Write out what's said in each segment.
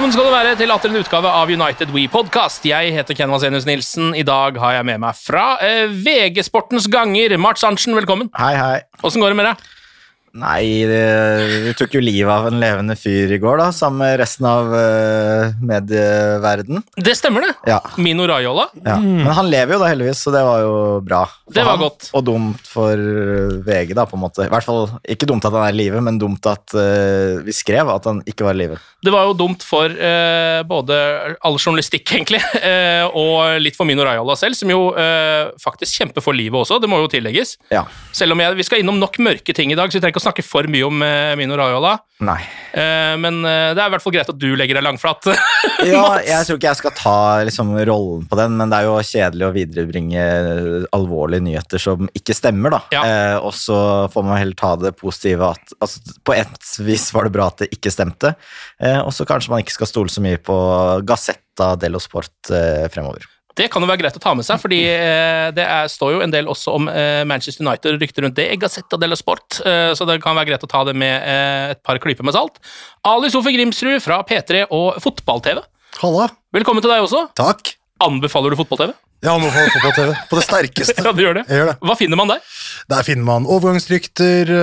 Velkommen skal du være til atter en utgave av United We Podcast. Jeg heter Ken Vasenius Nilsen. I dag har jeg med meg fra eh, VG Sportens ganger, Mart Arntzen, velkommen. Hei, hei. Åssen går det med deg? Nei, vi tok jo livet av en levende fyr i går, da, sammen med resten av uh, medieverden. Det stemmer, det. Ja, Mino Raiola. ja. Men han lever jo da, heldigvis, så det var jo bra. for Det var han. godt. Og dumt for VG, da, på en måte. I hvert fall ikke dumt at han er i live, men dumt at uh, vi skrev at han ikke var i live. Det var jo dumt for uh, både all journalistikk, egentlig, eh, og litt for Mino Raiola selv, som jo eh, faktisk kjemper for livet også, det må jo tillegges. Ja. Selv om jeg, vi skal innom nok mørke ting i dag, så vi trenger ikke å snakke for mye om eh, Mino Raiola. Nei. Eh, men eh, det er i hvert fall greit at du legger deg langflat. Ja, jeg tror ikke jeg skal ta liksom, rollen på den, men det er jo kjedelig å viderebringe alvorlige nyheter som ikke stemmer, da. Ja. Eh, og så får man heller ta det positive at altså, På et vis var det bra at det ikke stemte, eh, og så kanskje man ikke skal stole så mye på Gassetta dello Sport eh, fremover. Det kan jo være greit å ta med seg, fordi eh, det er, står jo en del også om eh, Manchester United og rykter rundt det Gazzetta dello Sport, eh, så det kan være greit å ta det med et par klyper med salt. Ali Sofie Grimsrud fra P3 og Fotball-TV. Halla. Velkommen til deg også. Takk. Anbefaler du fotball-TV? Jeg anbefaler fotball-TV på det sterkeste. Ja, du gjør det. Jeg gjør det. Hva finner man der? Der finner man overgangsrykter,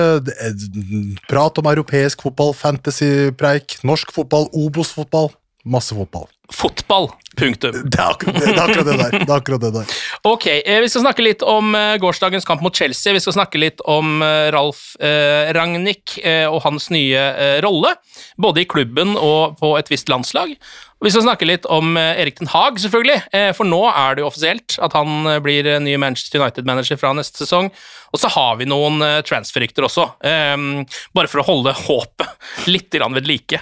prat om europeisk fotball, fantasypreik, norsk fotball, Obos-fotball. Masse fotball. Fotball. Punktum. Det er akkurat det, er akkurat det der. Det er akkurat det der. Ok, eh, Vi skal snakke litt om eh, gårsdagens kamp mot Chelsea. Vi skal snakke litt om eh, Ralf eh, Ragnhild eh, og hans nye eh, rolle, både i klubben og på et visst landslag. Vi skal snakke litt om Erik Den Haag, selvfølgelig, for nå er det jo offisielt at han blir ny Manchester United-manager fra neste sesong. Og så har vi noen transferrykter også, bare for å holde håpet litt ved like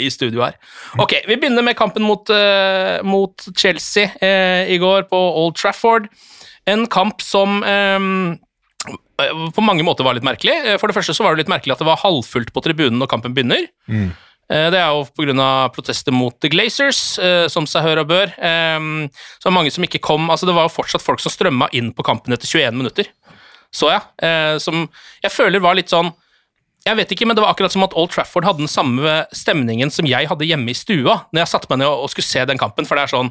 i studio her. Ok, Vi begynner med kampen mot, eh, mot Chelsea eh, i går på Old Trafford. En kamp som eh, på mange måter var litt merkelig. Eh, For det første så var det litt merkelig at det var halvfullt på tribunen når kampen begynner. Mm. Det er jo pga. protester mot The Glazers, som seg hør og bør. Så er det mange som ikke kom Altså, det var jo fortsatt folk som strømma inn på kampen etter 21 minutter. Så jeg. Som jeg føler var litt sånn jeg vet ikke, men det var akkurat som at Old Trafford hadde den samme stemningen som jeg hadde hjemme i stua når jeg satte meg ned og skulle se den kampen, for det er sånn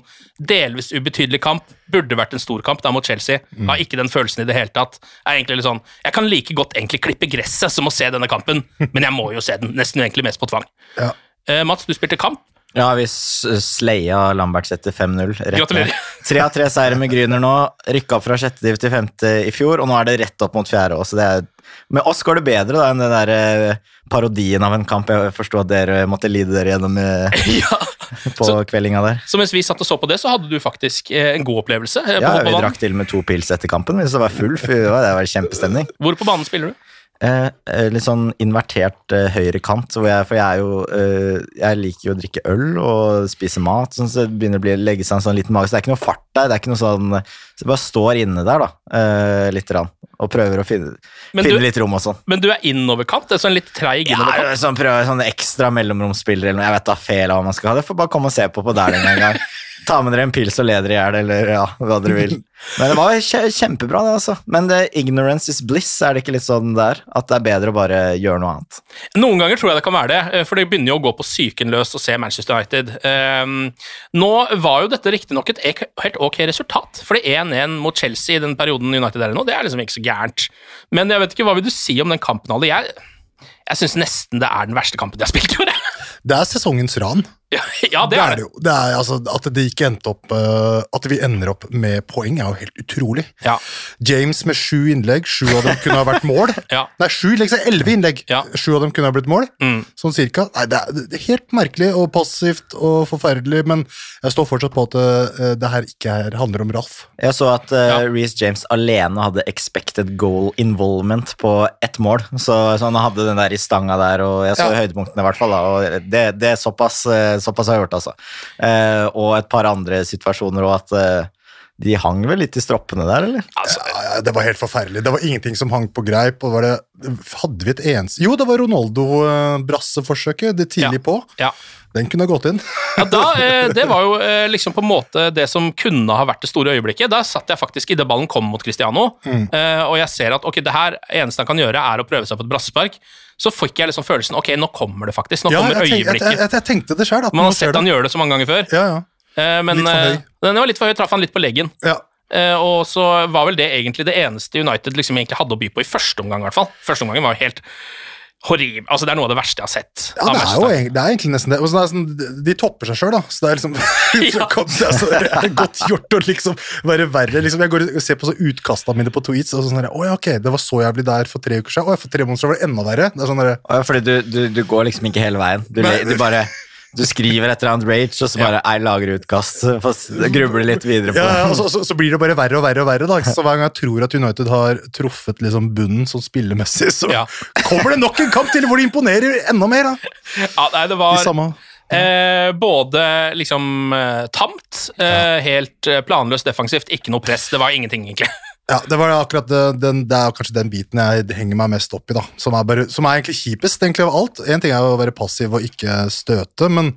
delvis ubetydelig kamp, burde vært en stor kamp da mot Chelsea. Har ikke den følelsen i det hele tatt. Er egentlig litt sånn, Jeg kan like godt egentlig klippe gresset som å se denne kampen, men jeg må jo se den, nesten egentlig mest på tvang. Ja. Uh, Mats, du spilte kamp. Ja, vi s- sleia Lambertseter 5-0. rett ned. Gratulerer. Tre av tre seire med Gryner nå. Rykka opp fra sjette div til femte i fjor, og nå er det rett opp mot fjerde så Det er, med oss går det bedre da enn den der eh, parodien av en kamp jeg forsto at dere måtte lide dere gjennom eh, ja. på Så- kveldinga der. Så mens vi satt og så på det, så hadde du faktisk eh, en god opplevelse. på Ja, vi drakk til med to pils etter kampen, så det var full For Det var kjempestemning. Hvor på banen spiller du? Eh, eh, litt sånn invertert eh, høyre kant, hvor jeg, for jeg jo eh, Jeg liker jo å drikke øl og spise mat, sånn, så det begynner å bli, legge seg en sånn liten mage. Så det er ikke noe fart der. det er ikke noe sånn, Så jeg bare står inne der, da, eh, litt, rann, og prøver å finne, du- litt rom og sånn. Men du er innoverkant? Det er sånn litt treig Ja, innoverkant? sånn, prøver sånn ekstra mellomromsspiller eller noe. Jeg vet da fel av hva man skal ha. Det får bare komme og se på på Dæhlie en gang. Ta med dere en pils og le dere i hjel, eller ja, hva dere vil. Men det var kjempebra, det, altså. Men det, ignorance is bliss, er det ikke litt sånn der? At det er bedre å bare gjøre noe annet? Noen ganger tror jeg det kan være det, eh, for det begynner jo å gå på psyken løs å se Manchester United. Um, nå var jo dette riktignok et helt ok resultat, for det 1-1 mot Chelsea i den perioden United er i nå, det er liksom ikke så gærent. Men jeg vet ikke, hva vil du si om den kampen, Ali? Jeg, jeg syns nesten det er den verste kampen de har spilt i år. Det er sesongens ran. Ja, ja, det er det. jo. Det er, altså, at det ikke endte opp uh, At vi ender opp med poeng, er jo helt utrolig. Ja. James med sju innlegg, sju av dem kunne ha vært mål. Ja. Nei, sju innlegg, så elleve innlegg. Ja. Sju av dem kunne ha blitt mål. Mm. Sånn cirka. Nei, det er, det er helt merkelig og passivt og forferdelig, men jeg står fortsatt på at uh, det her ikke er, handler om Ralf. Jeg så at uh, Ja. Reece James alene hadde expected goal involvement på ett mål. Så, så han hadde den der i stanga der, og jeg så Ja. høydepunktene i hvert fall. Da, og det, det er såpass, eh, såpass har jeg gjort, altså. Eh, og et par andre situasjoner, og at eh, de hang vel litt i stroppene der, eller? Altså, Ja, ja, det var helt forferdelig. Det var ingenting som hang på greip. Og var det, hadde vi et eneste Jo, det var Ronaldo-brasseforsøket, det tidlig Ja. på. ja. Den kunne ha gått inn. Ja, da, eh, det var jo eh, liksom på en måte det som kunne ha vært det store øyeblikket. Da satt jeg faktisk idet ballen kom mot Cristiano, Mm. eh, og jeg ser at ok, det her eneste han kan gjøre, er å prøve seg på et brassespark. Så fikk jeg liksom følelsen ok, nå kommer det faktisk. Nå Ja, kommer jeg, tenk, jeg, øyeblikket. jeg, jeg tenkte det selv, Man har sett han gjøre det så mange ganger før. Ja, ja. Men den var litt for høy, traff han litt på leggen. ja. Og så var vel det egentlig det eneste United liksom egentlig hadde å by på i første omgang, i hvert fall. Første omgangen var jo helt horribel. Altså, det er noe av det verste jeg har sett. Ja, det er jo egentlig, det er egentlig nesten det. Og så det er sånn, de topper seg sjøl, da. Så det er liksom Ja. er, det er godt gjort å liksom være verre. Liksom, jeg går og ser på så utkasta mine på tweets, og sånn der, Å ja, ok, det var så jævlig der for tre uker siden. Å ja, for tre måneder siden var det enda verre. Det er sånn der, Ja, Fordi du, du, du går liksom ikke hele veien. Du, Men, du bare du skriver et eller annet rage, og så bare jeg lager utkast. Grubler litt videre på ja, ja, så, så, så blir det bare verre og verre og verre. Da. Så hver gang jeg tror at United har truffet liksom bunnen sånn spillemessig, så Ja. kommer det nok en kamp til hvor de imponerer enda mer. Da. Ja, nei, det var... var samme Eh, både liksom eh, tamt, eh, helt eh, planløst defensivt, ikke noe press. Det var ingenting, egentlig. Ja, det var akkurat den, det er kanskje den biten jeg henger meg mest opp i, da. Som er, bare, som er egentlig kjipest egentlig av alt. En ting er å være passiv og ikke støte, men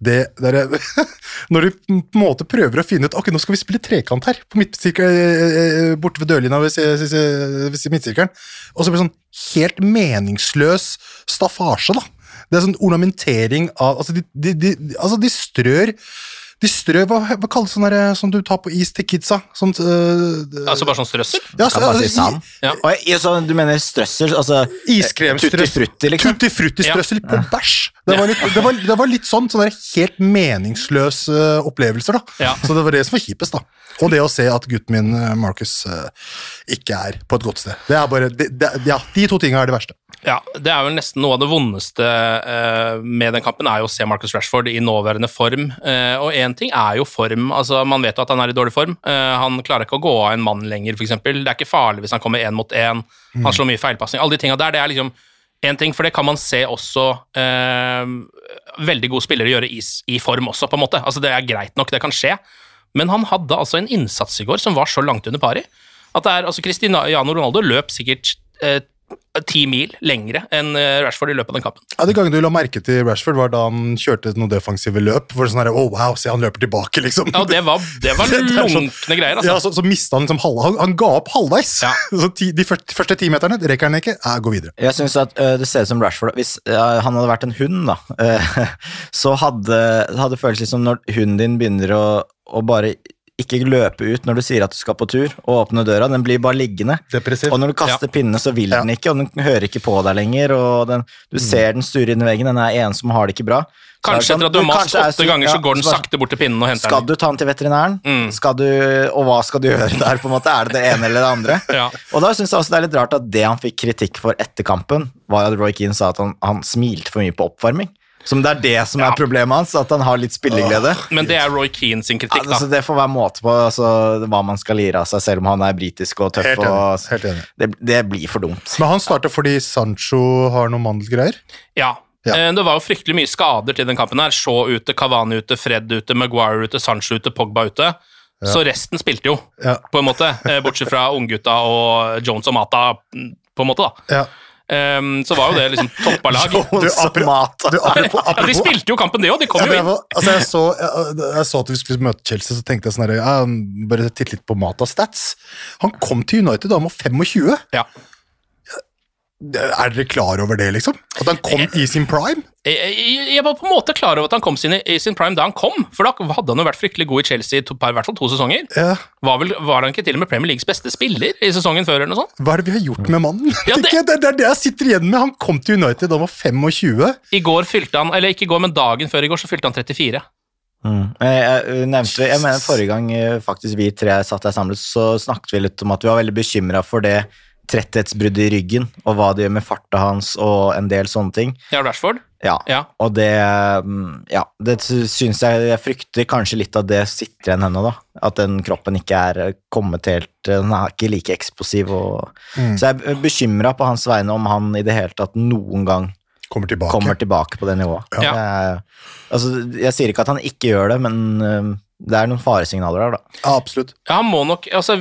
det der, Når du på en måte prøver å finne ut Ok, nå skal vi spille trekant her, på midtsirkel, eh, eh, borte ved dørlinja ved, ved midtsirkelen, og så blir det sånn helt meningsløs staffasje, da. Det er sånn ornamentering av Altså, de, de, de, altså, de strør de strø hva, hva kalles sånn der, som du tar på is til kidsa? Sånt, øh, Altså bare sånn strøssel. ja, Kan bare si altså, sand. Ja. Og jeg- så du mener strøssel? Altså Iskremstrøssel. Tutti frutti, liksom? Tutti frutti-strøssel på bæsj. Det var, litt, det, var, det var litt sånn, sånne helt meningsløse øh, opplevelser. da. Ja. Så det var det som var kjipest. da. Og det å se at gutten min, øh, Marcus, øh, ikke er på et godt sted. Det er bare, det, det, ja, De to tinga er det verste. Ja, Det er vel nesten noe av det vondeste eh, med den kampen, er jo å se Marcus Rashford i nåværende form. Eh, og én ting er jo form, altså man vet jo at han er i dårlig form. Eh, han klarer ikke å gå av en mann lenger, f.eks. Det er ikke farlig hvis han kommer én mot én. Han slår mye feilpasning. Alle de tinga der, det er liksom én ting, for det kan man se også eh, veldig gode spillere gjøre i, i form også, på en måte. Altså Det er greit nok, det kan skje. Men han hadde altså en innsats i går som var så langt under pari. At det er, altså Cristiano Ronaldo løp sikkert eh, ti mil lengre enn eh, Rashford i løpet av den kampen. Ja, Det gangen du la merke til Rashford, var da han kjørte noen defensive løp. hvor det sånn her, oh, wow, se han løper tilbake, liksom. Ja, det var, det var sånn- lunkne greier, altså. Ja, så, så mista han liksom halve, han, han ga opp halvveis. Ja. Så ti, de første, første timeterne rekker han ikke. Ja, gå videre. Jeg synes at øh, det ser ut som Rashford Hvis øh, han hadde vært en hund, da, øh, så hadde det føltes som når hunden din begynner å, å bare ikke løpe ut når du sier at du skal på tur, og åpne døra. Den blir bare liggende. Depressiv. Og når du kaster pinnene, så vil Ja. den ikke, og den hører ikke på deg lenger. og den, Du ser den sture inn i veggen, den er ensom og har det ikke bra. Kanskje sånn, etter at du har mast åtte så- ganger, så går den sakte bort til pinnen og henter Skal den. du ta den til veterinæren? Mm. Skal du, og hva skal du gjøre der? på en måte? Er det det ene eller det andre? Ja. Og da synes jeg også det er litt rart at det han fikk kritikk for etter kampen, var at Roy Keane sa at han, han smilte for mye på oppvarming. Som det er det som er problemet hans, at han har litt spilleglede. Men det er Roy Keane sin kritikk, da. Altså, det får være måte på altså, hva man skal lire av seg, selv om han er britisk og tøff. Helt enig, Og, helt enig. det, det blir for dumt. Men han starter fordi Sancho har noen mandelgreier. Ja. Ja. Eh, Det var jo fryktelig mye skader til den kampen her. Shaw ute, Cavani ute, Fred ute, Maguire ute, Sancho ute, Pogba ute. Så resten spilte jo, Ja. på en måte. eh, Bortsett fra unggutta og Jones og Mata, på en måte, da. Um, så var jo det liksom toppa lag. Du, apro- Mata. du, apropos, Ja, de spilte jo kampen, det òg. De kom Ja, jo inn. altså jeg, så, jeg, jeg så at vi skulle møte Chelsea, så tenkte jeg sånn her, bare titte litt på Mata stats. Han kom til United da han var 25. Ja. Er dere klar over det, liksom? At han kom i sin prime? Jeg, jeg, jeg var på en måte klar over at han kom sin, i sin prime da han kom, for da hadde han jo vært fryktelig god i Chelsea i to, hvert fall to sesonger. Ja. Var, vel, var han ikke til og med Premier Leagues beste spiller i sesongen før? eller noe sånt? Hva er det vi har gjort med mannen? Ja, det- det, det er det jeg sitter igjen med. Han kom til United da han var 25. I går fylte han, eller ikke i går, men dagen før i går, så fylte han 34. Mm. Jeg, jeg nevnte, jeg mener Forrige gang eh, faktisk vi tre satt her samlet, så snakket vi litt om at vi var veldig bekymra for det tretthetsbruddet i ryggen, og hva det gjør med farta hans og en del sånne ting. Ja, Rashford? Ja, Ja. og det mm, Ja, det syns jeg Jeg frykter kanskje litt at det sitter igjen ennå, da. At den kroppen ikke er kommet helt Den er ikke like eksplosiv og Så jeg er bekymra på hans vegne om han i det hele tatt noen gang Kommer tilbake. kommer tilbake på det nivået. Ja. Jeg, altså, jeg sier ikke at han ikke gjør det, men det er noen faresignaler der, da. Ja, absolutt. Ja, han må nok altså,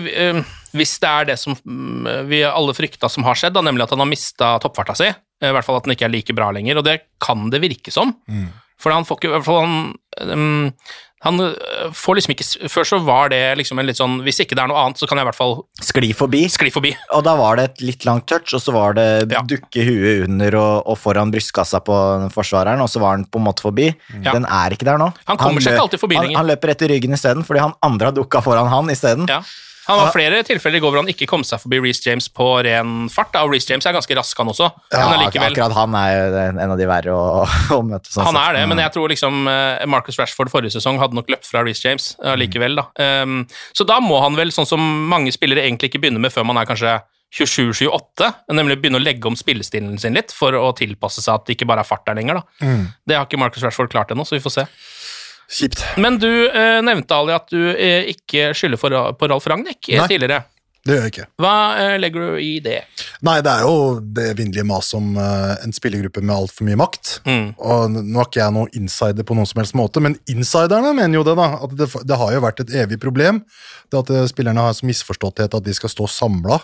Hvis det er det som mm, vi alle frykta som har skjedd, da, nemlig at han har mista toppfarta si, eh, i hvert fall at den ikke er like bra lenger, og det kan det virke som. For han får ikke i hvert fall han, um, han eh, får liksom ikke Før så var det liksom en litt sånn Hvis ikke det er noe annet, så kan jeg i hvert fall Skli forbi. skli forbi. Og da var det et litt langt touch, og så var det Ja. dukke huet under og, og foran brystkassa på forsvareren, og så var han på en måte forbi. Ja. Den er ikke der nå. Han kommer seg ikke alltid forbi han, han løper etter ryggen isteden, fordi han andre har dukka foran han isteden. Ja. Han var flere tilfeller i går hvor han ikke kom seg forbi Reece James på ren fart, da, og Reece James er ganske rask, han også. Ja, akkurat han er en av de verre å, å møte. Sånn Han er det, men jeg tror liksom eh, Marcus Rashford forrige sesong hadde nok løpt fra Reece James eh, allikevel, da. Um, så da må han vel, sånn som mange spillere egentlig ikke begynner med før man er kanskje 27-28, nemlig begynne å legge om spillestilen sin litt for å tilpasse seg at det ikke bare er fart der lenger, da. Det har ikke Marcus Rashford klart ennå, så vi får se. Kjipt. Men du eh, nevnte, Ali, at du eh, ikke skylder for, på Ralf Ragnhild eh, tidligere. Det gjør jeg ikke. Hva uh, legger du i det? Nei, det er jo det evinnelige maset om uh, en spillergruppe med altfor mye makt. Mm. Og nå er ikke jeg noen insider på noen som helst måte, men insiderne mener jo det, da. At det, det har jo vært et evig problem. Det at eh, spillerne har så misforståtthet at de skal stå samla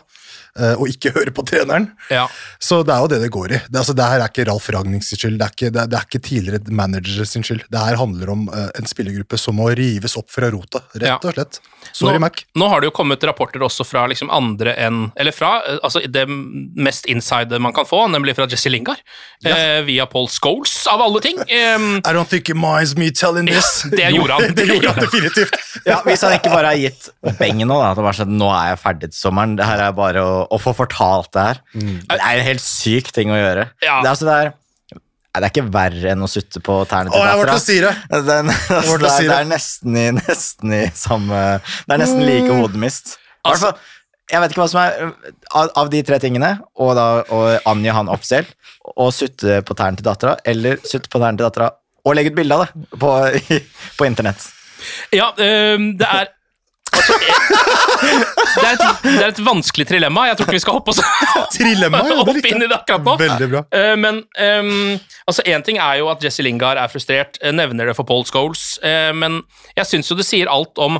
og ikke høre på treneren. Ja. Så det er jo det det går i. Det, altså, det her er ikke Ralf Ragnings skyld, det er ikke, det det er ikke tidligere managers skyld. Det her handler om eh, en spillergruppe som må rives opp fra rota, rett Ja. og slett. Sorry, nå, Mac. Nå har det jo kommet rapporter også fra liksom andre enn Eller fra eh, altså det mest inside man kan få, nemlig fra Jesse Lingard. Eh, via Paul Scholes, av alle ting. Um, I don't think it minds me telling this. det gjorde han. det gjorde han definitivt. Ja, Hvis han ikke bare har gitt beng nå, da, at det bare sånn, nå er jeg ferdig til sommeren, det her er bare å, å få fortalt det her. Det er en helt syk ting å gjøre. Ja. Det, er, altså, det, er, nei, det er ikke verre enn å sutte på tærne til dattera. si det! Den, altså, det, er, si det det. er nesten i, nesten i samme Det er nesten like hodemist. I hvert fall, jeg vet ikke hva som er av, av de tre tingene, og da å angi han offisielt, og sutte på tærne til dattera, eller sutte på tærne til dattera og legge ut bilde av det på, på internett. Ja, em, det er altså, det, er et, det er et vanskelig trilemma. Jeg tror ikke vi skal hoppe, oss, Trilemma, ja, det hoppe inn i det akkurat nå. Veldig bra. Eh, men um, altså Én ting er jo at Jesse Lingard er frustrert, nevner det for Paul Scholes, eh, men jeg syns jo det sier alt om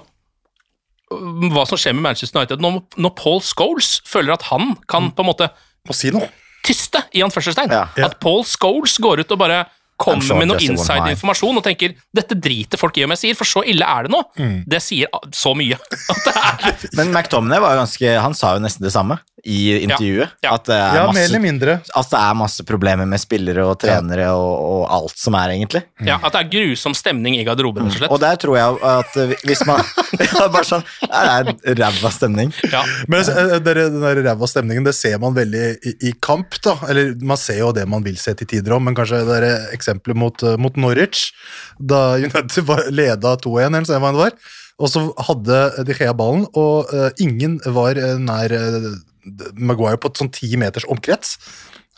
hva som skjer med Manchester United når, når Paul Scholes føler at han kan på en måte Må si noe. tyste, i anførselstegn. Ja. At Paul Scholes går ut og bare kommer sure med noe inside-informasjon og tenker 'dette driter folk i om jeg sier', for så ille er det nå. Mm. Det sier så mye. At det er, Men McTominay var jo ganske Han sa jo nesten det samme i intervjuet. Ja. At, det er Ja, mer masse, eller mindre. at det er masse problemer med spillere og trenere og, og alt som er, egentlig. ja, at det er grusom stemning i garderoben, rett og slett. Og der tror jeg at hvis man ja, Bare sånn Det er ræva stemning. Ja. Men eh, den der ræva stemningen, det ser man veldig i, i kamp, da. Eller man ser jo det man vil se til tider om, men kanskje det er eksempelet mot, eh, mot Norwich, da United var- leda 2-1, eller så hva det var, og så hadde De Gea ballen, og uh, ingen var nær uh, Maguire på et sånn ti meters omkrets.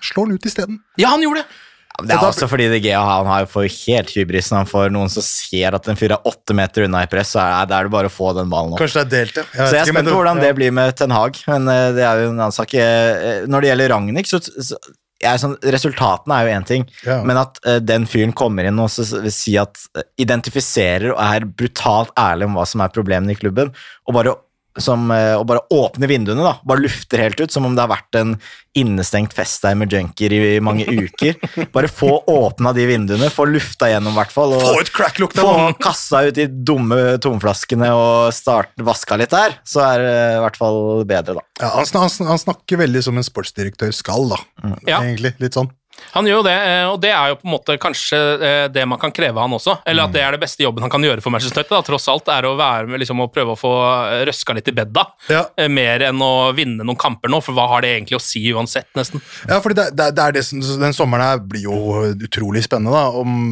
Slår han ut isteden. ja, han gjorde det! Det er også fordi De Gea han har jo for helt hybris når han får noen som ser at en fyr er åtte meter unna i press, så er det, bare å få den ballen opp. Kanskje det er delt, ja. Så jeg er spent på hvordan det blir med Ten Hag, men eh, det er jo en annen sak. Eh, Når det gjelder Ragnhild, så, så er sånn, Resultatene er jo én ting, Ja. men at uh, den fyren kommer inn og så, vil si at uh, identifiserer og er brutalt ærlig om hva som er problemene i klubben, og bare, som, eh, og bare åpner vinduene, da, bare lufter helt ut, som om det har vært en innestengt fest der med junkier i, mange uker. Bare få åpna de vinduene, få lufta gjennom i hvert fall. og- Få ut crack-lukta få kassa ut de dumme tomflaskene og start, vaska litt der, så er det i hvert fall bedre, da. Ja, han, sn- han, han snakker veldig som en sportsdirektør skal, da. Ja. Egentlig. Litt sånn. Han gjør jo det, eh, og det er jo på en måte kanskje eh, det man kan kreve av han også. Eller at det er det beste jobben han kan gjøre for Manchester United. Da, tross alt er å være med liksom, å prøve å få eh, røska litt i bedda. Ja. Mer enn å vinne noen kamper nå, for hva har det egentlig å si uansett, nesten? Ja, for det, det, det er det som, Den sommeren her blir jo utrolig spennende. da, Om,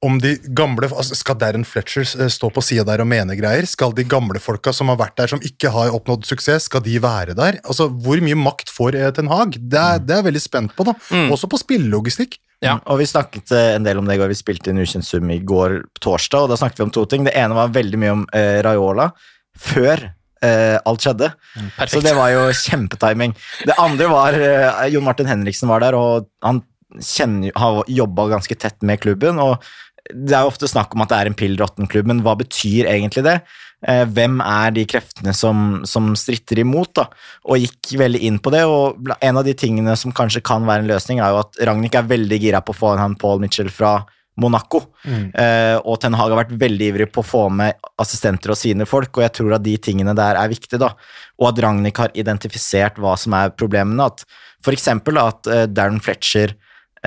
om de gamle altså Skal Darren Fletcher eh, stå på sida der og mene greier? Skal de gamle folka som har vært der, som ikke har oppnådd suksess, skal de være der? Altså, Hvor mye makt får eh, Ten Hag? Det er, det er jeg veldig spent på. da, Også på spillelogistikk. Ja. Og vi snakket eh, en del om det i går. Vi spilte inn Ukjent sum i går torsdag, og da snakket vi om to ting. Det ene var veldig mye om eh, Raiola før eh, alt skjedde. Perfekt. Så det var jo kjempetiming. Det andre var eh, Jon Martin Henriksen var der, og han kjenner, har jobba ganske tett med klubben. og det er jo ofte snakk om at det er en pill råtten-klubb, men hva betyr egentlig det? Eh, hvem er de kreftene som, som stritter imot? da? Og gikk veldig inn på det. og En av de tingene som kanskje kan være en løsning, er jo at Ragnhild er veldig gira på å få han Paul Mitchell fra Monaco. Eh, og Ten Hag har vært veldig ivrig på å få med assistenter og sine folk, og jeg tror at de tingene der er viktige. da. Og at Ragnhild har identifisert hva som er problemene. at For eksempel da, at eh, Darren Fletcher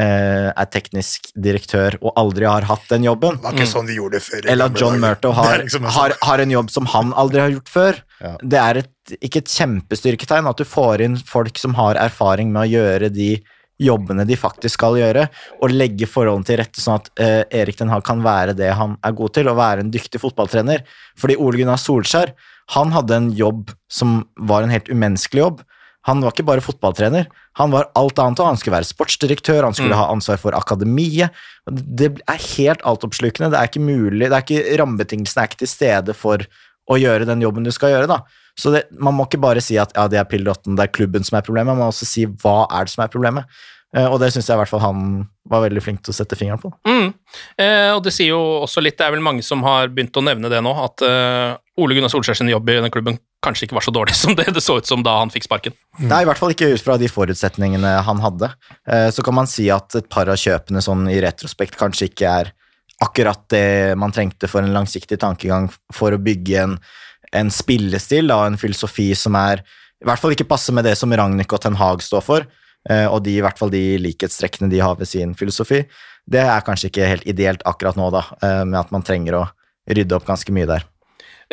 er teknisk direktør og aldri har hatt den jobben. Det var ikke sånn de gjorde det før. Eller at John dager. Murto har, liksom har, sånn- har en jobb som han aldri har gjort før. Ja. Det er et, ikke et kjempestyrketegn at du får inn folk som har erfaring med å gjøre de jobbene de faktisk skal gjøre, og legge forholdene til rette sånn at eh, Erik Den Haag kan være det han er god til, og være en dyktig fotballtrener. Fordi Ole Gunnar Solskjær han hadde en jobb som var en helt umenneskelig jobb. Han var ikke bare fotballtrener, han var alt annet. og Han skulle være sportsdirektør, han skulle ha ansvar for akademiet. Det er helt altoppslukende. Det er ikke mulig, det er ikke, rammebetingelsene er ikke til stede for å gjøre den jobben du skal gjøre. da. Så det, Man må ikke bare si at ja, det er pill rotten, det er klubben som er problemet, man må også si hva er det som er problemet. Eh, Og det syns jeg i hvert fall han var veldig flink til å sette fingeren på. Mm. Eh, og det sier jo også litt, det er vel mange som har begynt å nevne det nå, at eh, Ole Gunnar Solskjær sin jobb i den klubben kanskje ikke var så dårlig som det det så ut som da han fikk sparken. Nei, i hvert fall ikke ut fra de forutsetningene han hadde. Eh, Så kan man si at et par av kjøpene sånn i retrospekt kanskje ikke er akkurat det man trengte for en langsiktig tankegang for å bygge en, en spillestil og en filosofi som er i hvert fall ikke passer med det som Ragnhild og Ten Hag står for, eh, og de, i hvert fall de likhetstrekkene de har ved sin filosofi. Det er kanskje ikke helt ideelt akkurat nå, da, eh, med at man trenger å rydde opp ganske mye der.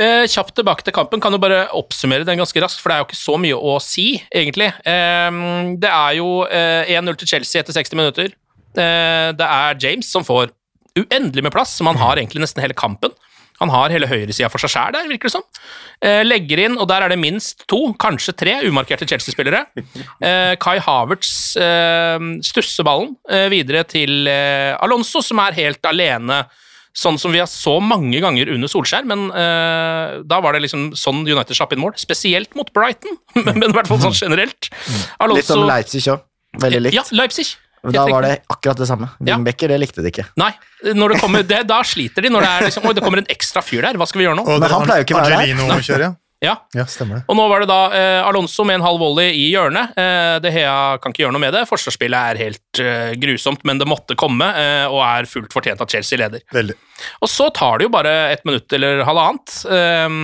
Eh, kjapt tilbake til kampen, kan jo bare oppsummere den ganske raskt, for det er jo ikke så mye å si, egentlig. Eh, det er jo eh, 1-0 til Chelsea etter 60 minutter. Eh, det er James som får uendelig med plass, som han har egentlig nesten hele kampen. Han har hele høyresida for seg sjæl der, virker det som. Eh, legger inn, og der er det minst to, kanskje tre, umarkerte Chelsea-spillere. Eh, Kai Havertz eh, stusser ballen eh, videre til eh, Alonso, som er helt alene sånn som vi har så mange ganger under Solskjær, men uh, da var det liksom sånn United slapp inn mål. Spesielt mot Brighton, men i hvert fall sånn generelt. Litt som Leipzig òg. Veldig likt. Ja, Leipzig. Da var det akkurat det samme. Ja. Det likte de ikke. Nei, når det kommer, det, da sliter de. Når det, er liksom, Oi, det kommer en ekstra fyr der, hva skal vi gjøre nå? Og Men han pleier jo ikke å være der. Ja. Ja, Ja, stemmer det. Og nå var det da eh, Alonso med en halv volley i hjørnet. Eh, De Hea kan ikke gjøre noe med det. Forsvarsspillet er helt eh, grusomt, men det måtte komme, eh, og er fullt fortjent at Chelsea leder. Veldig. Og så tar det jo bare et minutt eller halvannet eh,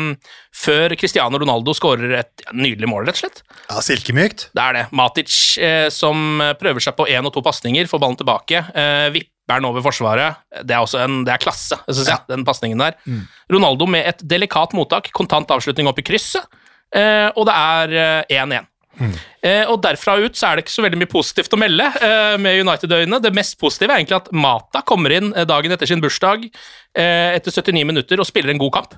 før Cristiano Ronaldo skårer et ja, nydelig mål, rett og slett. Ja, Silkemykt. Det er det. Matic eh, som prøver seg på én og to pasninger, får ballen tilbake. Eh, vipper den over forsvaret. Det er også en, det er klasse, synes jeg, den pasningen der. Ronaldo med et delikat mottak, kontant avslutning opp i krysset, eh, og det er eh, 1-1. Eh, og derfra ut så er det ikke så veldig mye positivt å melde eh, med United-øyene. Det mest positive er egentlig at Mata kommer inn dagen etter sin bursdag etter 79 minutter og spiller en god kamp.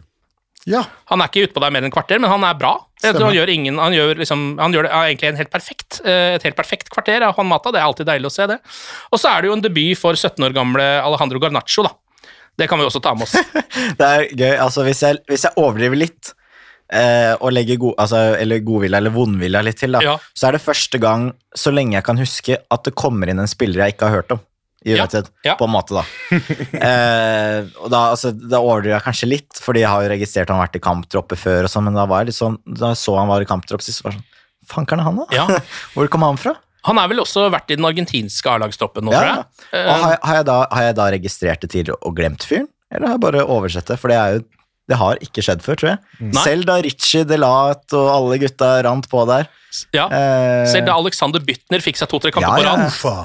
Ja. Han er ikke utpå deg mer enn kvarter, men han er bra. Han gjør, ingen, han gjør, liksom, han gjør det egentlig en helt perfekt, eh, et helt perfekt kvarter av Juan Mata. Det er alltid deilig å se det. Og så er det jo en debut for 17 år gamle Alejandro Garnaccio, da. Det kan vi også ta med oss. Det er gøy. Altså, hvis jeg, hvis jeg overdriver litt, eh, og legger god, altså, eller godvilja eller vondvilja litt til, da, Ja. så er det første gang så lenge jeg kan huske at det kommer inn en spiller jeg ikke har hørt om. I United, ja. på en måte, da. eh, og da, altså, da overdriver jeg kanskje litt, fordi jeg har jo registrert han har vært i kamptropper før, og sånn, men da var jeg litt sånn, da jeg så han var i kamptropp sist, var sånn Fankeren er han, da? Ja. Hvor kom han fra? Han er vel også vært i den argentinske A-lagstroppen nå, Ja. tror jeg. Eh, Og har, jeg- har, jeg da, har jeg da registrert det tidligere og glemt fyren? Eller har jeg bare oversett det? For det er jo det har ikke skjedd før, tror jeg. Nei. Selv da Ritchie, Delat og alle gutta rant på der. ja. Eh, Selv da Alexander Bytner fikk seg to-tre kamper Ja, på ja. rad. Uffa.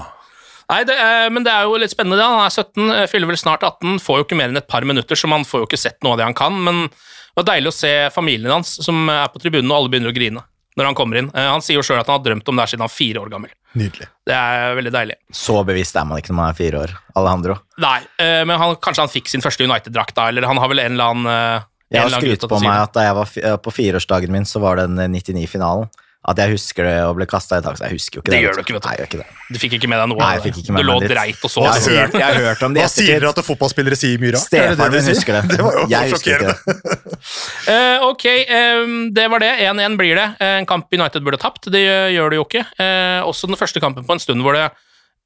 Nei, det er, men det er jo litt spennende. det. Han er 17, eh, fyller vel snart 18, får jo ikke mer enn et par minutter, så man får jo ikke sett noe av det han kan. Men det var deilig å se familien hans, som er på tribunen, og alle begynner å grine når han kommer inn. Eh, Han sier jo sjøl at han har drømt om det her siden han var fire år gammel. Nydelig. Det er veldig deilig. Så bevisst er man ikke når man er fire år. Alejandro. Nei, eh, men han, kanskje han fikk sin første United-drakt da, eller han har vel en eller annen eh, en Jeg har skrytt på meg at da jeg var eh, på fireårsdagen min, så var den 99-finalen. At jeg husker det og ble kasta i tak, så jeg husker jo ikke Det det. gjør du ikke, vet du. Nei, jeg gjør ikke det. Du fikk ikke med deg noe Nei, jeg fikk ikke med Du lå meg litt. dreit og så. Jeg har hørt, jeg har hørt om det i Hva sier dere at fotballspillere sier mye rart? Det Stefaren det min husker det. Det var jo Jeg husker ikke sjokkerende. det. uh, ok, um, det var det. 1-1 blir det. En kamp United burde tapt. Det gjør det jo ikke. Uh, også den første kampen på en stund hvor det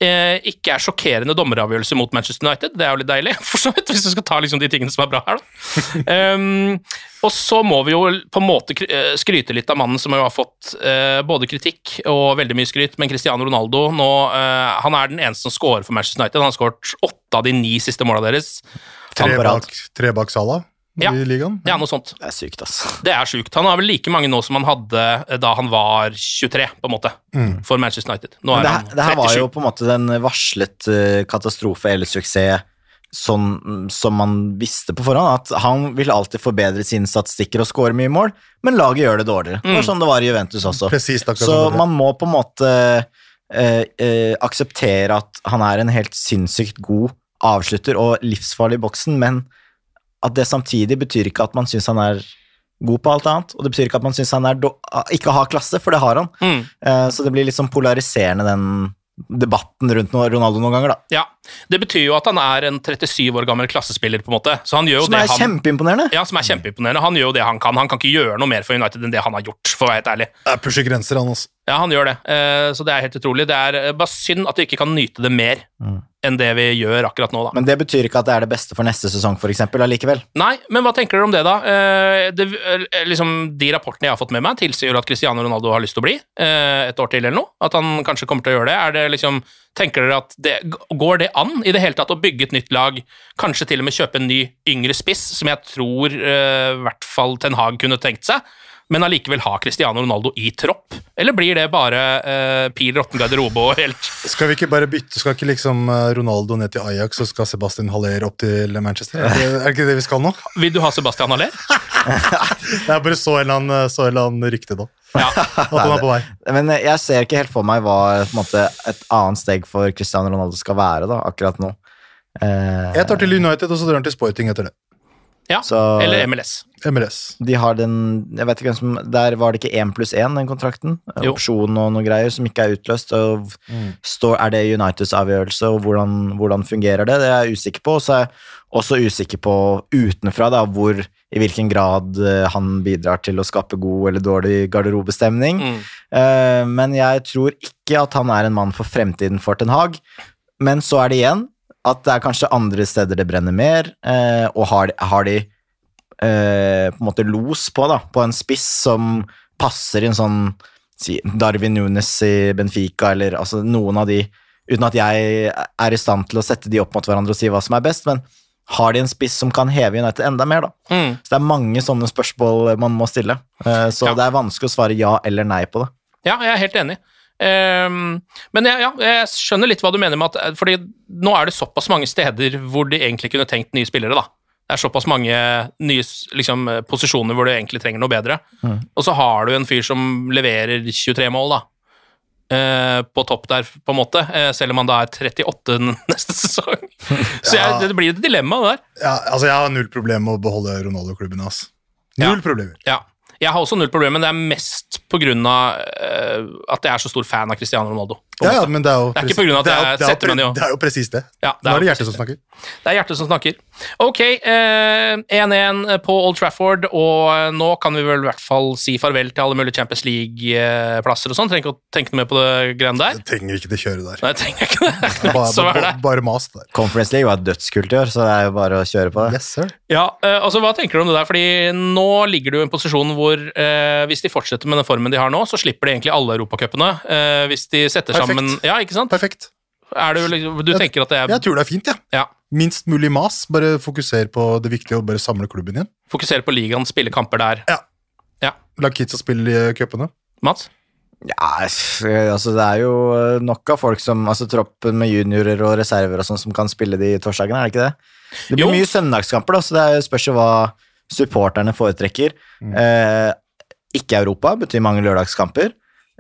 eh, ikke er sjokkerende dommeravgjørelse mot Manchester United. Det er jo litt deilig, for så vidt, hvis du skal ta liksom de tingene som er bra her. Da. Um, og så må vi jo på en måte eh, skryte litt av mannen som jo har fått eh, både kritikk og veldig mye skryt, men Cristiano Ronaldo nå, eh, han er den eneste som scorer for Manchester United. Han har skåret åtte av de ni siste måla deres. Tre bak, tre bak Salah Ja. i ligaen. Ja, noe sånt. Det er sykt, ass. Det er sykt. Han har vel like mange nå som han hadde eh, da han var 23, på en måte, for Manchester United. Nå er det, han 37. det her var jo på en måte den varslet eh, katastrofe eller suksess sånn som man visste på forhånd, at han vil alltid forbedre sine statistikker og score mye mål, men laget gjør det dårligere. Det var sånn det var i Juventus også. Precis, akkurat Så man må på en måte eh, eh, akseptere at han er en helt sinnssykt god avslutter og livsfarlig i boksen, men at det samtidig betyr ikke at man syns han er god på alt annet, og det betyr ikke at man syns han er do ikke har klasse, for det har han. Mm. Eh, Så det blir sånn polariserende, den debatten rundt Ronaldo noen ganger, da. Ja, Det betyr jo at han er en 37 år gammel klassespiller, på en måte. Så han gjør jo Som det er han kjempeimponerende. ja, som er kjempeimponerende. Han gjør jo det han kan. Han kan ikke gjøre noe mer for United enn det han har gjort, for å være helt ærlig. Jeg pusher grenser, han også. Ja, han gjør det, Eh, så det er helt utrolig. Det er eh, bare synd at vi ikke kan nyte det mer enn det vi gjør akkurat nå, da. Men det betyr ikke at det er det beste for neste sesong, eksempel, allikevel. Nei, men hva tenker dere om det, da? Eh, det, eh, liksom, de rapportene jeg har fått med meg, tilsier at Cristiano Ronaldo har lyst til å bli eh, et år til eller noe. At han kanskje kommer til å gjøre det. Er det liksom, tenker dere at det, Går det an i det hele tatt å bygge et nytt lag, kanskje til og med kjøpe en ny yngre spiss, som jeg tror i hvert fall Ten Hag kunne tenkt seg, men allikevel ha Cristiano Ronaldo i tropp? Eller blir det bare eh, pil råtten garderobe og helt Skal vi ikke bare bytte? Skal ikke liksom eh, Ronaldo ned til Ajax, og skal Sebastian Haller opp til Manchester? Er det, er det ikke det vi skal nå? Vil du ha Sebastian Haller? Jeg bare så en eller annen, rykte da. Ja. At han er på vei. Men jeg ser ikke helt for meg hva på en måte, et annet steg for Cristiano Ronaldo skal være da, akkurat nå. Eh, Jeg tar til United, og så drar han til Sporting etter det. Ja. Så- Eller MLS. MLS. De har den Jeg vet ikke hvem som Der var det ikke én pluss én, den kontrakten. Jo. Opsjon og noe greier som ikke er utløst. Og står, er det Uniteds avgjørelse, og hvordan, hvordan fungerer det? Det er jeg usikker på. Og så er jeg også usikker på utenfra da, hvor i hvilken grad eh, han bidrar til å skape god eller dårlig garderobestemning. Mm. Eh, men jeg tror ikke at han er en mann for fremtiden for Ten Hag. Men så er det igjen at det er kanskje andre steder det brenner mer, eh, og har, har de eh, på en måte los på, da, på en spiss som passer i en sånn si, Darwin Nunes i Benfica, eller altså noen av de, uten at jeg er i stand til å sette de opp mot hverandre og si hva som er best, men har de en spiss som kan heve United enda mer, da? Mm. Så det er mange sånne spørsmål man må stille, Eh, så Ja. det er vanskelig å svare ja eller nei på det. Ja, jeg er helt enig. Ehm, men jeg, ja, jeg skjønner litt hva du mener med at fordi nå er det såpass mange steder hvor de egentlig kunne tenkt nye spillere, da. Det er såpass mange nye liksom, posisjoner hvor du egentlig trenger noe bedre. Og så har du en fyr som leverer 23 mål, da. Uh, på topp der, på en måte, uh, selv om han da er 38 neste sesong. Så jeg, det blir et dilemma, det der. Ja, altså Jeg har null problem med å beholde Ronaldo-klubben. ass. Null Ja. problemer. Ja. Jeg har også null problem, men det er mest på grunn av eh, at jeg er så stor fan av Cristiano Ronaldo. Ja, ja, men det er jo Det er ikke presis- på grunn av at det jeg det er setter meg ned Det er jo presis det. Ja, det Nå er det hjertet som snakker. Det er hjertet som snakker. Ok, eh, 1-1 på Old Trafford, og nå kan vi vel i hvert fall si farvel til alle mulige Champions League-plasser og sånn. Trenger ikke å tenke noe mer på det greiene der. Jeg trenger ikke det kjøret der. Nei, jeg trenger ikke det. Bare, så er det. bare, mas der. Conference League var dødskult i år, så det er jo bare å kjøre på det. Yes, sir. Ja, uh, altså Hva tenker du om det der? Fordi Nå ligger du i en posisjon hvor eh, hvis de fortsetter med den formen de har nå, så slipper de egentlig alle europacupene. Eh, hvis de setter Perfekt. sammen Ja, ikke sant? Perfekt. Er du, liksom- du tenker at det er Jeg tror det er fint, jeg. Ja. Minst mulig mas. Bare fokuser på det viktige og bare samle klubben igjen. Fokusere på ligaen, spille kamper der. Ja. Ja. La kidsa spille i cupene. Mats? Ja, altså det er jo eh, nok av folk som Altså troppen med juniorer og reserver og sånn som kan spille de torsdagene, er det ikke det? Det blir Jo. mye søndagskamper, da, så det spørs jo hva supporterne foretrekker. Eh, ikke Europa betyr mange lørdagskamper.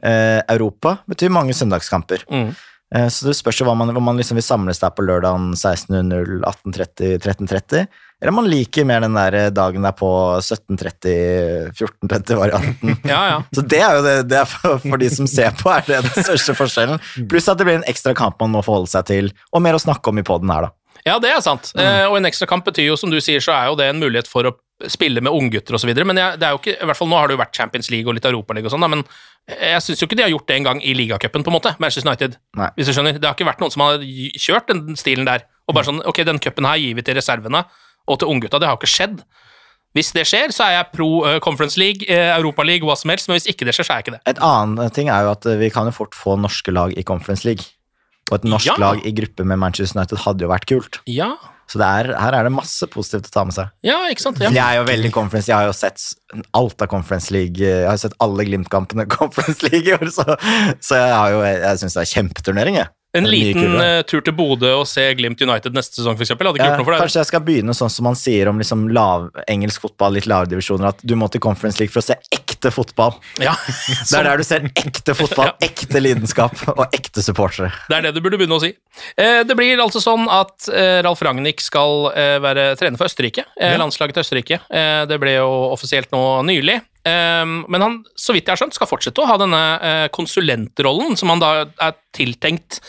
Eh, Europa betyr mange søndagskamper. Mm. Eh, så det spørs jo hva man, om man liksom vil samles der på lørdagen 16.00, 18.30, 13.30. Eller om man liker mer den der dagen der på 17.30, 14.30-varianten. Ja, ja. Så det er jo det, det er for, for de som ser på, er det den største forskjellen. Pluss at det blir en ekstra kamp man må forholde seg til, og mer å snakke om i poden her, da. Ja, det er sant. Eh, og en ekstra kamp betyr jo, som du sier, så er jo det en mulighet for å spille med unggutter osv. Men jeg, det er jo ikke, i hvert fall nå har det jo vært Champions League og litt Europaliga og sånn, men jeg syns jo ikke de har gjort det engang i ligacupen, på en måte. Manchester United. Nei. Hvis du skjønner. Det har ikke vært noen som har kjørt den stilen der. Og bare sånn Ok, den cupen her gir vi til reservene og til unggutta. Det har jo ikke skjedd. Hvis det skjer, så er jeg pro eh, Conference League, uh, League, hva som helst, men hvis ikke det skjer, så er jeg ikke det. Et annet ting er jo at vi kan jo fort få norske lag i Conference League. Og et norsk Ja. lag i gruppe med Manchester United hadde jo vært kult. Ja, Så det er, her er det masse positivt å ta med seg. ja ikke sant? Ja. Jeg er jo veldig Conference, jeg har jo sett alt av Conference League. Jeg har sett alle Glimt-kampene i Conference League i år, så, så jeg, har jo, jeg syns det er kjempeturnering, jeg. En liten eh, tur til Bodø og se Glimt United neste sesong, eksempel. Hadde ikke Ja, gjort noe for deg. kanskje jeg skal begynne sånn som man sier om liksom lav, engelsk fotball, litt lavere divisjoner, at du må til Conference League for å se ekte fotball. Ja, Det er der du ser ekte fotball, ekte lidenskap og ekte supportere. Det er det du burde begynne å si. Eh, Det blir altså sånn at eh, Ralf Ragnhild skal være trener for Østerrike. Landslaget til Østerrike. Det ble jo offisielt nå nylig. Eh, Men han, så vidt jeg har skjønt, skal fortsette å ha denne eh, konsulentrollen, som han da er tiltenkt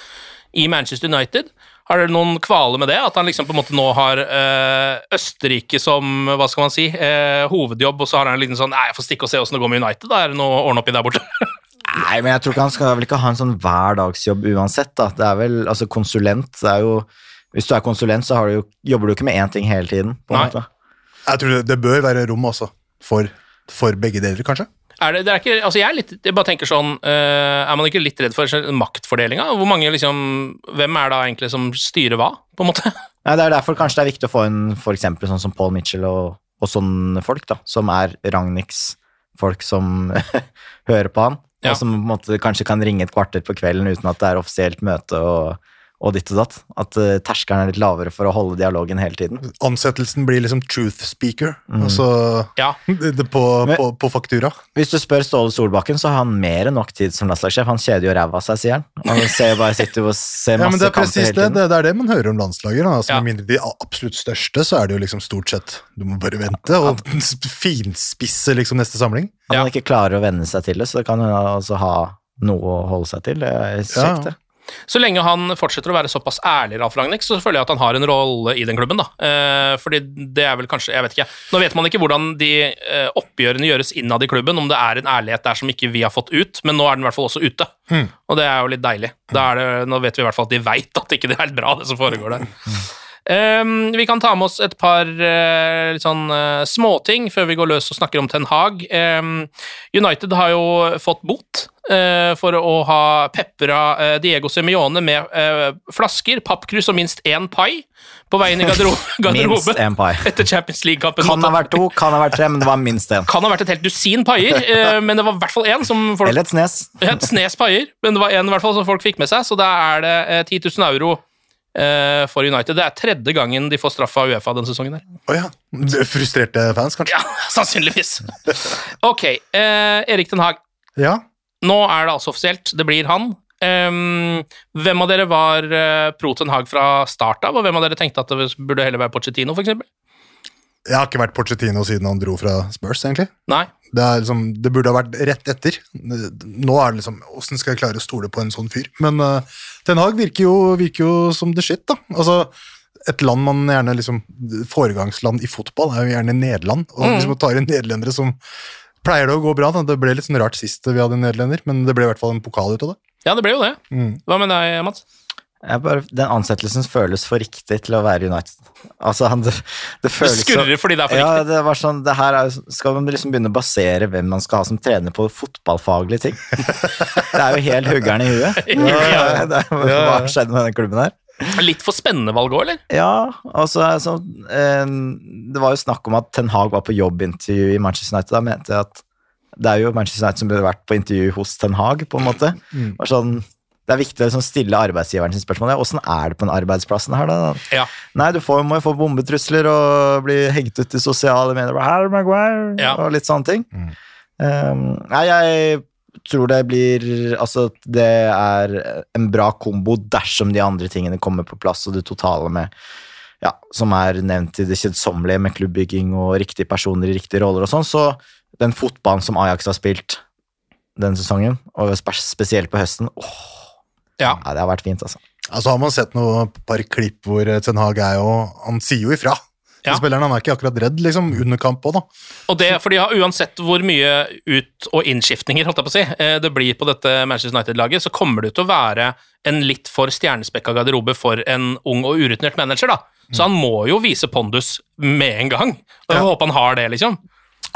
i Manchester United. Har dere noen kvaler med det? At han liksom på en måte nå har eh, Østerrike som hva skal man si, eh, hovedjobb, og så har han en liten sånn Nei, jeg får stikke og se åssen det går med United. Da er det noe å ordne opp i der borte. Nei, men jeg tror ikke han skal vel ikke ha en sånn hverdagsjobb uansett, da. Det er vel, altså konsulent, det er jo Hvis du er konsulent, så har du jo, jobber du ikke med én ting hele tiden, på en Nei. måte. Jeg tror det, det bør være rom også for, for begge deler, kanskje. Er det, det er ikke, altså jeg, er litt, jeg bare tenker sånn eh, Er man ikke litt redd for maktfordelinga? Hvor mange liksom Hvem er da egentlig som styrer hva, på en måte? Nei, Det er derfor kanskje det er viktig å få en for eksempel sånn som Paul Mitchell og, og sånne folk, da, som er Ragnhiks folk som hører på han, Ja. og som på en måte kanskje kan ringe et kvarter på kvelden uten at det er offisielt møte og, og ditt og datt. At uh, terskelen er litt lavere for å holde dialogen hele tiden. Ansettelsen blir liksom truth speaker, altså Ja. det, det på, Men- på, på faktura. Hvis du spør Ståle Solbakken, så har han mer enn nok tid som landslagssjef. Han kjeder jo ræva av seg, sier han. Han ser bare sitter og ser Ja, men det er kamper hele det, tiden. det, det er det man hører om landslager. Da. Altså, Ja. Med mindre de absolutt største, så er det jo liksom stort sett Du må bare vente og finspisse liksom neste samling. At Ja. han ikke klarer å venne seg til det, så kan han altså ha noe å holde seg til. Det er kjekt, det. Så lenge han fortsetter å være såpass ærlig, Ralf Ragnhild, så føler jeg at han har en rolle i den klubben. da. Eh, fordi det er vel kanskje Jeg vet ikke. Nå vet man ikke hvordan de eh, oppgjørene gjøres innad i klubben, om det er en ærlighet der som ikke vi har fått ut, men nå er den i hvert fall også ute. Og det er jo litt deilig. Er det, nå vet vi i hvert fall at de veit at ikke det er helt bra, det som foregår der. Um, vi kan ta med oss et par uh, litt sånn uh, småting før vi går løs og snakker om Ten Hag. Um, United har jo fått bot uh, for å ha pepra Diego Semione med flasker, pappkrus og minst én pai på veien i garderobe, garderoben Minst én pai. etter Champions League-kampen. Kan ha vært to, kan ha vært tre, men det var minst én. Kan ha vært et helt dusin paier, men det var i hvert fall én som folk Eller et snes. et snes paier, men det var en i hvert fall som folk fikk med seg, så da er det eh, 10 000 euro for United. Det er tredje gangen de får straff av Uefa denne sesongen. her. Oh, ja. Er Frustrerte fans, kanskje? Ja, sannsynligvis. Ok, eh, Erik Den Haag. Ja. Nå er det altså offisielt. Det blir han. Um, hvem av dere var eh, pro Ten Hag fra start av, og hvem av dere tenkte at det burde heller være Pochettino, f.eks.? Jeg har ikke vært Porcetino siden han dro fra Spurs, egentlig. Nei. Det, liksom, det burde ha vært rett etter. Nå er det liksom Åssen skal jeg klare å stole på en sånn fyr? Men uh, Ten Hag virker jo, virker jo som the shit, da. Altså, et land man gjerne liksom Foregangsland i fotball er jo gjerne Nederland. Og Mm. hvis man tar inn nederlendere som Pleier det å gå bra? da, Det ble litt sånn rart sist vi hadde en nederlender, men det ble i hvert fall en pokal ut av det. Ja, det ble jo det. Mm. Hva med deg, Mats? Jeg bare, den ansettelsen føles for riktig til å være United. Altså, han, det, det Det føles så- skurrer fordi det er for ja, riktig. det var sånn, det her er, Skal man liksom begynne å basere hvem man skal ha som trener på fotballfaglige ting? Det er jo helt huggeren i huet. Ja. Det hva har skjedd med den klubben her? Litt for spennende valg òg, eller? Ja, altså, altså eh, Det var jo snakk om at Ten Hag var på jobbintervju i Manchester United. Da mente jeg at det er jo Manchester United som burde vært på intervju hos Ten Hag, på en måte. Mm. Det var Sånn, det er viktig å liksom stille arbeidsgiveren sin spørsmål. Ja, Åssen er det på den arbeidsplassen her, da? Ja. Nei, du får, må jo få bombetrusler og bli hengt ut i sosiale medier Harry Maguire, Ja. og litt sånne ting. Um, nei, jeg tror det blir Altså, det er en bra kombo dersom de andre tingene kommer på plass, og det totale med ja, som er nevnt i det kjedsommelige med klubbbygging og riktige personer i riktige roller og sånn, så den fotballen som Ajax har spilt den sesongen, og spesielt på høsten, åh, Ja. ja, det har vært fint, altså. Altså Har man sett noe par klipp hvor eh, Ten Hag er jo Han sier jo ifra. Ja. Spilleren han er ikke akkurat redd, liksom, under kamp òg, da. Og det, fordi ja, Uansett hvor mye ut- og innskiftninger holdt jeg på å si, eh, det blir på dette Manchester United-laget, så kommer det til å være en litt for stjernespekka garderobe for en ung og urutinert manager. da. Så han må jo vise pondus med en gang. Og jeg Ja. håper han har det, liksom.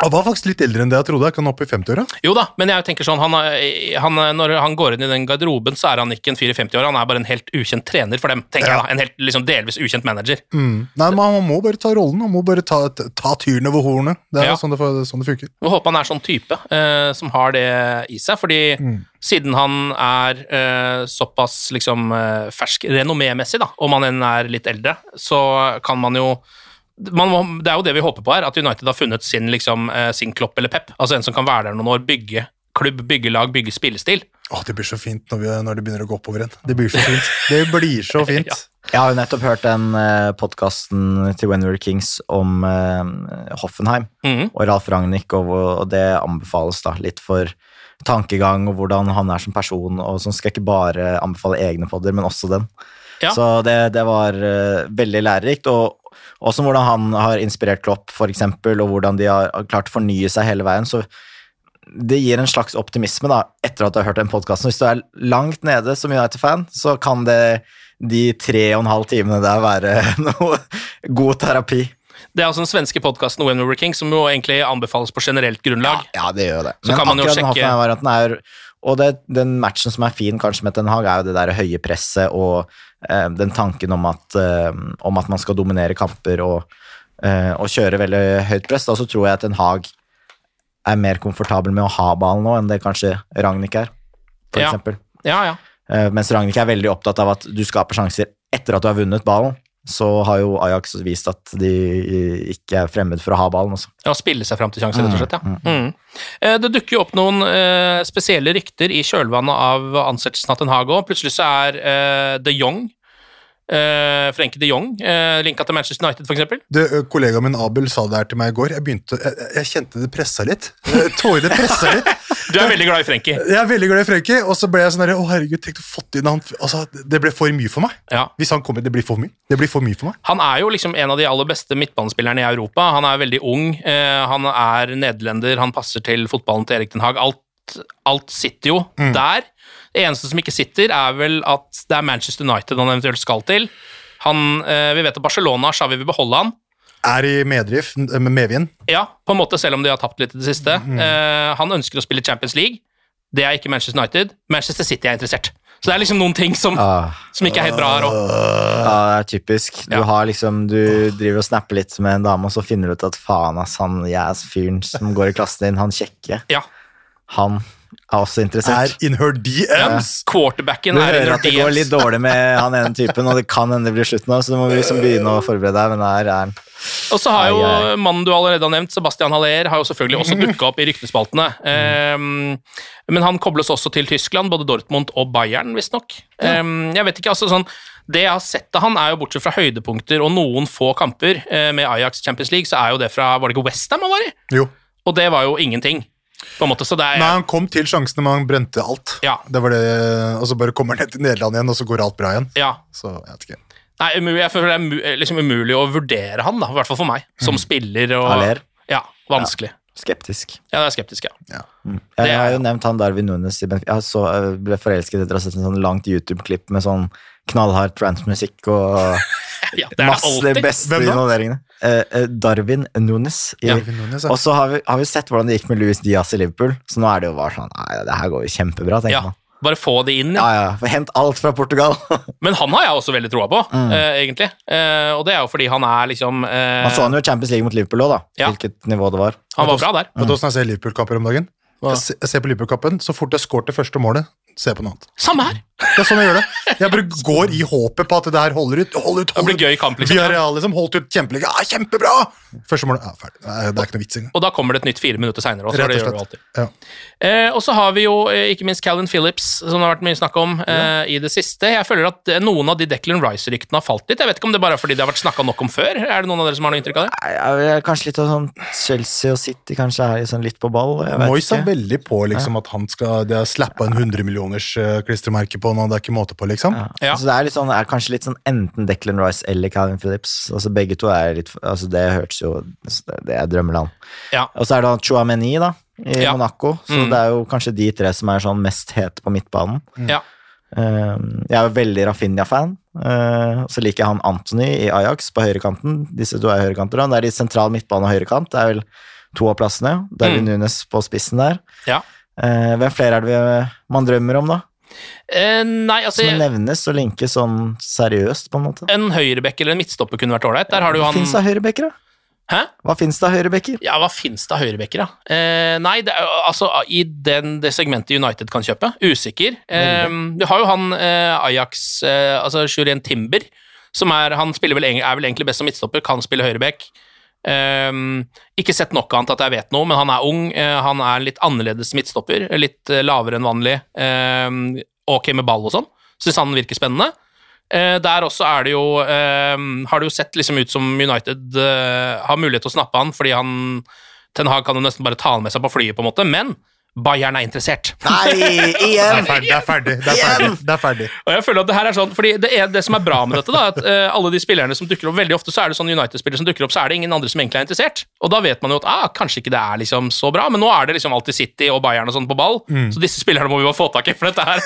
Han var faktisk litt eldre enn det jeg trodde. Jeg kan opp i 50-åra. Jo da, men jeg tenker sånn, han, han, når han går inn i den garderoben, så er han ikke en 54-åra, han er bare en helt ukjent trener for dem, tenker Ja. jeg da. En helt liksom, delvis ukjent manager. Mm. Nei, men Han må bare ta rollen. Han må bare ta, ta tyren over hornet. Det er Ja. sånn det, sånn det funker. Jeg håper han er sånn type eh, som har det i seg, fordi siden han er eh, såpass liksom eh, fersk renommémessig, om han enn er litt eldre, så kan man jo må, Det er jo det vi håper på her, at United har funnet sin, liksom, eh, sin klopp eller pep. Altså en som kan være der noen år, bygge klubb, bygge lag, bygge spillestil. Åh, Det blir så fint når, vi, når det begynner å gå oppover igjen. Det blir så fint. Det blir så fint. Ja. Jeg har jo nettopp hørt den uh, podkasten til When We Were Kings om eh, Hoffenheim Mhm. og Ralf Ragnhild, og, og det anbefales da litt for tankegang og hvordan han er som person, og sånn skal jeg ikke bare anbefale egne podder, men også den. Ja. Så det, det var eh, veldig lærerikt, og også hvordan han har inspirert Klopp, eksempel, og hvordan de har klart å fornye seg hele veien. så det gir en slags optimisme da, etter at du har hørt den podkasten. Hvis du er langt nede som United-fan, så kan det de tre og en halv timene der være noe god terapi. Det er altså den svenske podkasten When We Were King, som jo egentlig anbefales på generelt grunnlag. Ja, det gjør det. Så kan man jo sjekke- er Og det, den matchen som er fin kanskje med Ten Hag, er jo det der høye presset og den tanken om at, eh, om at man skal dominere kamper og, eh, og kjøre veldig høyt press. Da så tror jeg at en Hag er mer komfortabel med å ha ballen nå enn det kanskje Ragnhild er, for Ja. eksempel. Ja, ja. Eh, mens Ragnhild er veldig opptatt av at du skaper sjanser etter at du har vunnet ballen. Så har jo Ajax vist at de ikke er fremmed for å ha ballen også. Ja, spille seg fram til sjanser, rett og slett. ja. Mm. Eh, Det dukker jo opp noen eh, spesielle rykter i kjølvannet av ansettelsen av Ten Hag òg. Plutselig så er eh, de Jong, eh, Frenkie de Jong, uh, linka til Manchester United, f.eks. Det, kollegaen min Abel sa det her til meg i går. Jeg begynte, jeg, jeg kjente det pressa litt. Eh, Tårene pressa litt. Du er veldig glad i Frenkie. Jeg er veldig glad i Frenkie, og så ble jeg sånn der, Å, herregud, tenk å fått inn han altså, Det ble for mye for meg. Ja. Hvis han kommer, det blir for mye. Det blir for mye for meg. Han er jo liksom en av de aller beste midtbanespillerne i Europa. Han er veldig ung, Uh, han er nederlender, han passer til fotballen til Erik Den Haag. Alt, alt sitter jo der. Det eneste som ikke sitter, er vel at det er Manchester United han eventuelt skal til. Han, eh, vi vet at Barcelona, Xavi vil beholde han. Er i medrift, eh, med medvind. Ja, på en måte, selv om de har tapt litt i det siste. Eh, han ønsker å spille Champions League. Det er ikke Manchester United. Manchester City er interessert. Så det er liksom noen ting som, Ah, som ikke er helt bra her òg. ja, det er typisk. Du, Ja. har liksom, du driver og snapper litt med en dame, og så finner du ut at faen, ass, han jæs fyren som går i klassen din, han kjekke, Ja. han er også Er interessert. in her DMs! Quarterbacken Du er hører at det går litt dårlig med han ene typen, og det kan hende det blir slutt nå, så du må liksom begynne å forberede deg, men her er han. Og så har jo Ai, ai. mannen du allerede har nevnt, Sebastian Haller, har jo selvfølgelig også dukka opp i ryktespaltene. Um, men han kobles også til Tyskland, både Dortmund og Bayern, visstnok. Um, jeg vet ikke, altså sånn Det jeg har sett av han, er jo bortsett fra høydepunkter og noen få kamper eh, med Ajax Champions League, så er jo det fra Var det ikke Westham han var i? Jo. Og det var jo ingenting. På en måte, så det er Nei, han kom til sjansene, men han brente alt. Ja. Det var det, Og så bare kommer han ned til Nederland igjen, og så går alt bra igjen. Ja. Så jeg vet ikke. Nei, umulig, jeg føler det er liksom umulig å vurdere han, da, i hvert fall for meg, som spiller. Og, Aller. Ja, vanskelig. Skeptisk. Ja, det er skeptisk, ja. Ja. Jeg, jeg er- har jo nevnt han Darwin Nunes i Benfica. Jeg så, ble forelsket etter å ha sett en sånn langt YouTube-klipp med sånn knallhard transmusikk og ja masse de beste involveringene. Eh, eh, Darwin Nunes. I, Ja. Darwin Nunes, ja. Og så har vi, har vi sett hvordan det gikk med Louis Diaz i Liverpool, så nå er det jo bare sånn Nei, det her går jo kjempebra, tenker Ja, man. bare få det inn, ja. Ja, ja, Hent alt fra Portugal. Men han har jeg også veldig troa på, Mm. eh, egentlig. Eh, og det er jo fordi han er liksom eh, Man så han jo i Champions League mot Liverpool òg, da. Ja. Hvilket nivå det var. Han var bra der. Vet du åssen jeg ser Liverpool-kamper om dagen? Hva? Jeg ser, på Liverpool-kampen, så fort jeg scoret det første målet, jeg på noe annet. Samme her! Det er sånn jeg gjør det. Jeg bare går i håpet på at det her holder ut. holder ut, Det blir holder ut. gøy kamp, liksom. Villarreal liksom, holdt ut kjempelenge. Ja, kjempebra! Første målet ja, ferdig. Det er ikke noe vits engang. Og da kommer det et nytt fire minutter seinere også. Og det slett. Ja. Eh, og så har vi jo eh, ikke minst Callen Phillips, som det har vært mye snakk om eh, i det siste. Jeg føler at eh, noen av de Declan Rice-ryktene har falt litt. Jeg vet ikke om det bare er fordi det har vært snakka nok om før. Er det noen av dere som har noe inntrykk av det? Nei, jeg er Kanskje litt av sånn Chelsea og City kanskje er sånn litt på ball. Jeg Moyes er veldig på liksom, at han skal Det er slappa en 100 millioners eh, klistremerke på nå, det er ikke måte på, liksom. Ja. Ja. Så det er, litt sånn, er kanskje litt sånn enten Declan Rice eller Calvin Phillips. Altså Begge to er litt altså Det hørtes jo Det er drømmeland. Ja. Og så er det da Chouameni da i Ja. Monaco, så Mm. det er jo kanskje de tre som er sånn mest hete på midtbanen. Ja. Uh, jeg er jo veldig Rafinha-fan. Uh, så liker jeg han Anthony i Ajax på høyrekanten. Disse to er høyrekanter. da. Det er i sentral midtbane og høyrekant. Det er vel to av plassene. Darwin Mm. Nunes på spissen der. Ja. Eh, hvem flere er det vi, man drømmer om, da? Eh, nei, altså Som nevnes og linkes sånn seriøst, på en måte. En høyrebekk eller en midtstopper kunne vært ålreit. Der har du han fins det høyrebekker, da? Hæ? Hva fins det av høyrebekker? Ja, hva fins det av høyrebekker, da? Eh, nei, det er, altså i den, det segmentet United kan kjøpe. Usikker. Eh, du har jo han eh, Ajax, eh, altså Jurien Timber, som er Han vel, er vel egentlig best som midtstopper, kan spille høyrebekk. Eh, ikke sett nok annet at jeg vet noe, men han er ung. Uh, han er litt annerledes midtstopper. Litt uh, lavere enn vanlig. Um, ok med ball og sånn. Syns han virker spennende. Uh, der også er det jo eh, Har det jo sett liksom ut som United har mulighet til å snappe han, fordi han Ten Hag kan jo nesten bare ta han med seg på flyet, på en måte, men Bayern er interessert. Nei, Det igjen! er ferdig. Det er ferdig. Det er ferdig. Det er ferdig. Og jeg føler at Det her er sånn, fordi det, er, det som er bra med dette, da, at uh, alle de spillerne som dukker opp Veldig ofte så er det sånn United-spillere som dukker opp, så er det ingen andre som egentlig er interessert. Og da vet man jo at ah, kanskje ikke det er liksom så bra, men nå er det liksom alltid City og Bayern og sånn på ball, så disse spillerne må vi bare få tak i, for dette her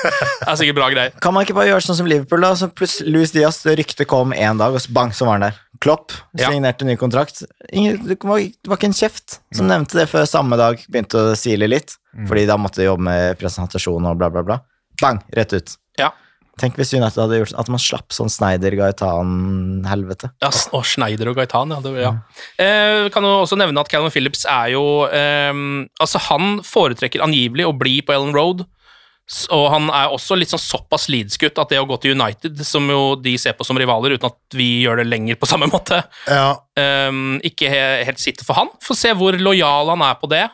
er sikkert bra greier. Kan man ikke bare gjøre sånn som Liverpool, da? Så plutselig Louis Diaz, det ryktet kom en dag, og så bang, så var han der. Klopp Ja. signerte ny kontrakt. Ingen, det, var, det var ikke en kjeft som nevnte det før samme dag begynte å sile litt. Fordi da måtte de jobbe med presentasjon og bla, bla, bla. Bang, rett ut. Ja. Tenk hvis United hadde gjort at man slapp sånn Snyder, Gaetan-helvete. Ja, og Schneider og Gaitan, ja. Det, ja. Eh, kan jo også nevne at Callum Phillips er jo eh, Altså, han foretrekker angivelig å bli på Ellen Road, og han er også litt sånn såpass lidskutt at det å gå til United, som jo de ser på som rivaler, uten at vi gjør det lenger på samme måte, Ja, um, ikke he helt sitter for han. Få se hvor lojal han er på det,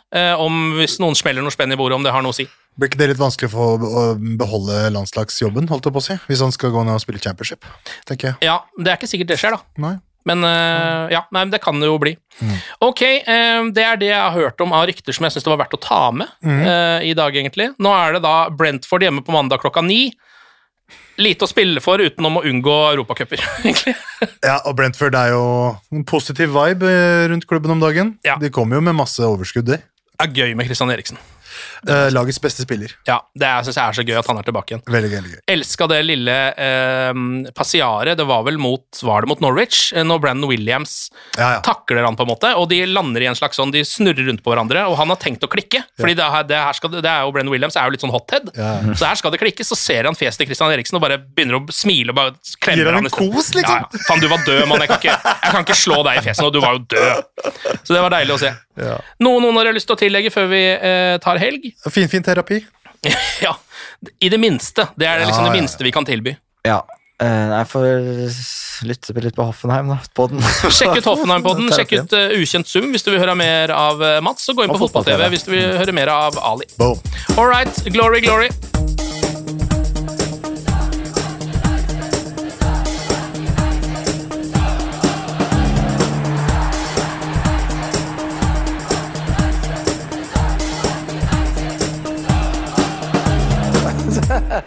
om hvis noen smeller noe spenn i bordet, om det har noe å si. Blir ikke det litt vanskelig for å beholde landslagsjobben, holdt jeg på å si? Hvis han skal gå ned og spille championship, tenker jeg. Ja, det er ikke sikkert det skjer, da. Nei. Men uh, ja, nei, det kan det jo bli. Ok, eh, det er det jeg har hørt om av rykter som jeg syns det var verdt å ta med eh, i dag, egentlig. Nå er det da Brentford hjemme på mandag klokka ni. Lite å spille for utenom å unngå europacuper, egentlig. Ja, og Brentford er jo en positiv vibe rundt klubben om dagen. Ja. De kommer jo med masse overskudd, de. Det er gøy med Christian Eriksen. Eh, lagets beste spiller. Ja, det synes jeg er så gøy at han er tilbake igjen. Veldig veldig gøy. Elska det lille uh, passiaret. Det var vel mot Var det mot Norwich? eh, Når Brandon Williams Ja, ja. takler han, på en måte, og de lander i en slags sånn De snurrer rundt på hverandre, og han har tenkt å klikke. Fordi det, her, det, her skal, det- er jo Brandon Williams er jo litt sånn hothead, Ja. så her skal det klikke. Så ser han fjeset til Christian Eriksen og bare begynner å smile og bare klemmer han han en kos, liksom? Ja, ja. Faen, du var død, mann. Jeg kan, ikke, jeg kan ikke slå deg i fjeset nå. Du var jo død. Så det var deilig å se. Ja. Noe noen har lyst til å tillegge før vi eh, tar helg? Fin, fin terapi. ja, i det minste. Det er liksom Ja, det minste vi kan tilby. Ja. eh, jeg får lytte litt på Hoffenheim, da. På den. Sjekk ut Hoffenheim-podden, sjekk ut uh, Ukjent sum hvis du vil høre mer av uh, Mats, og gå inn på Fotball-TV fotball-TV. hvis du vil høre mer av Ali. Boom. All right, glory, glory.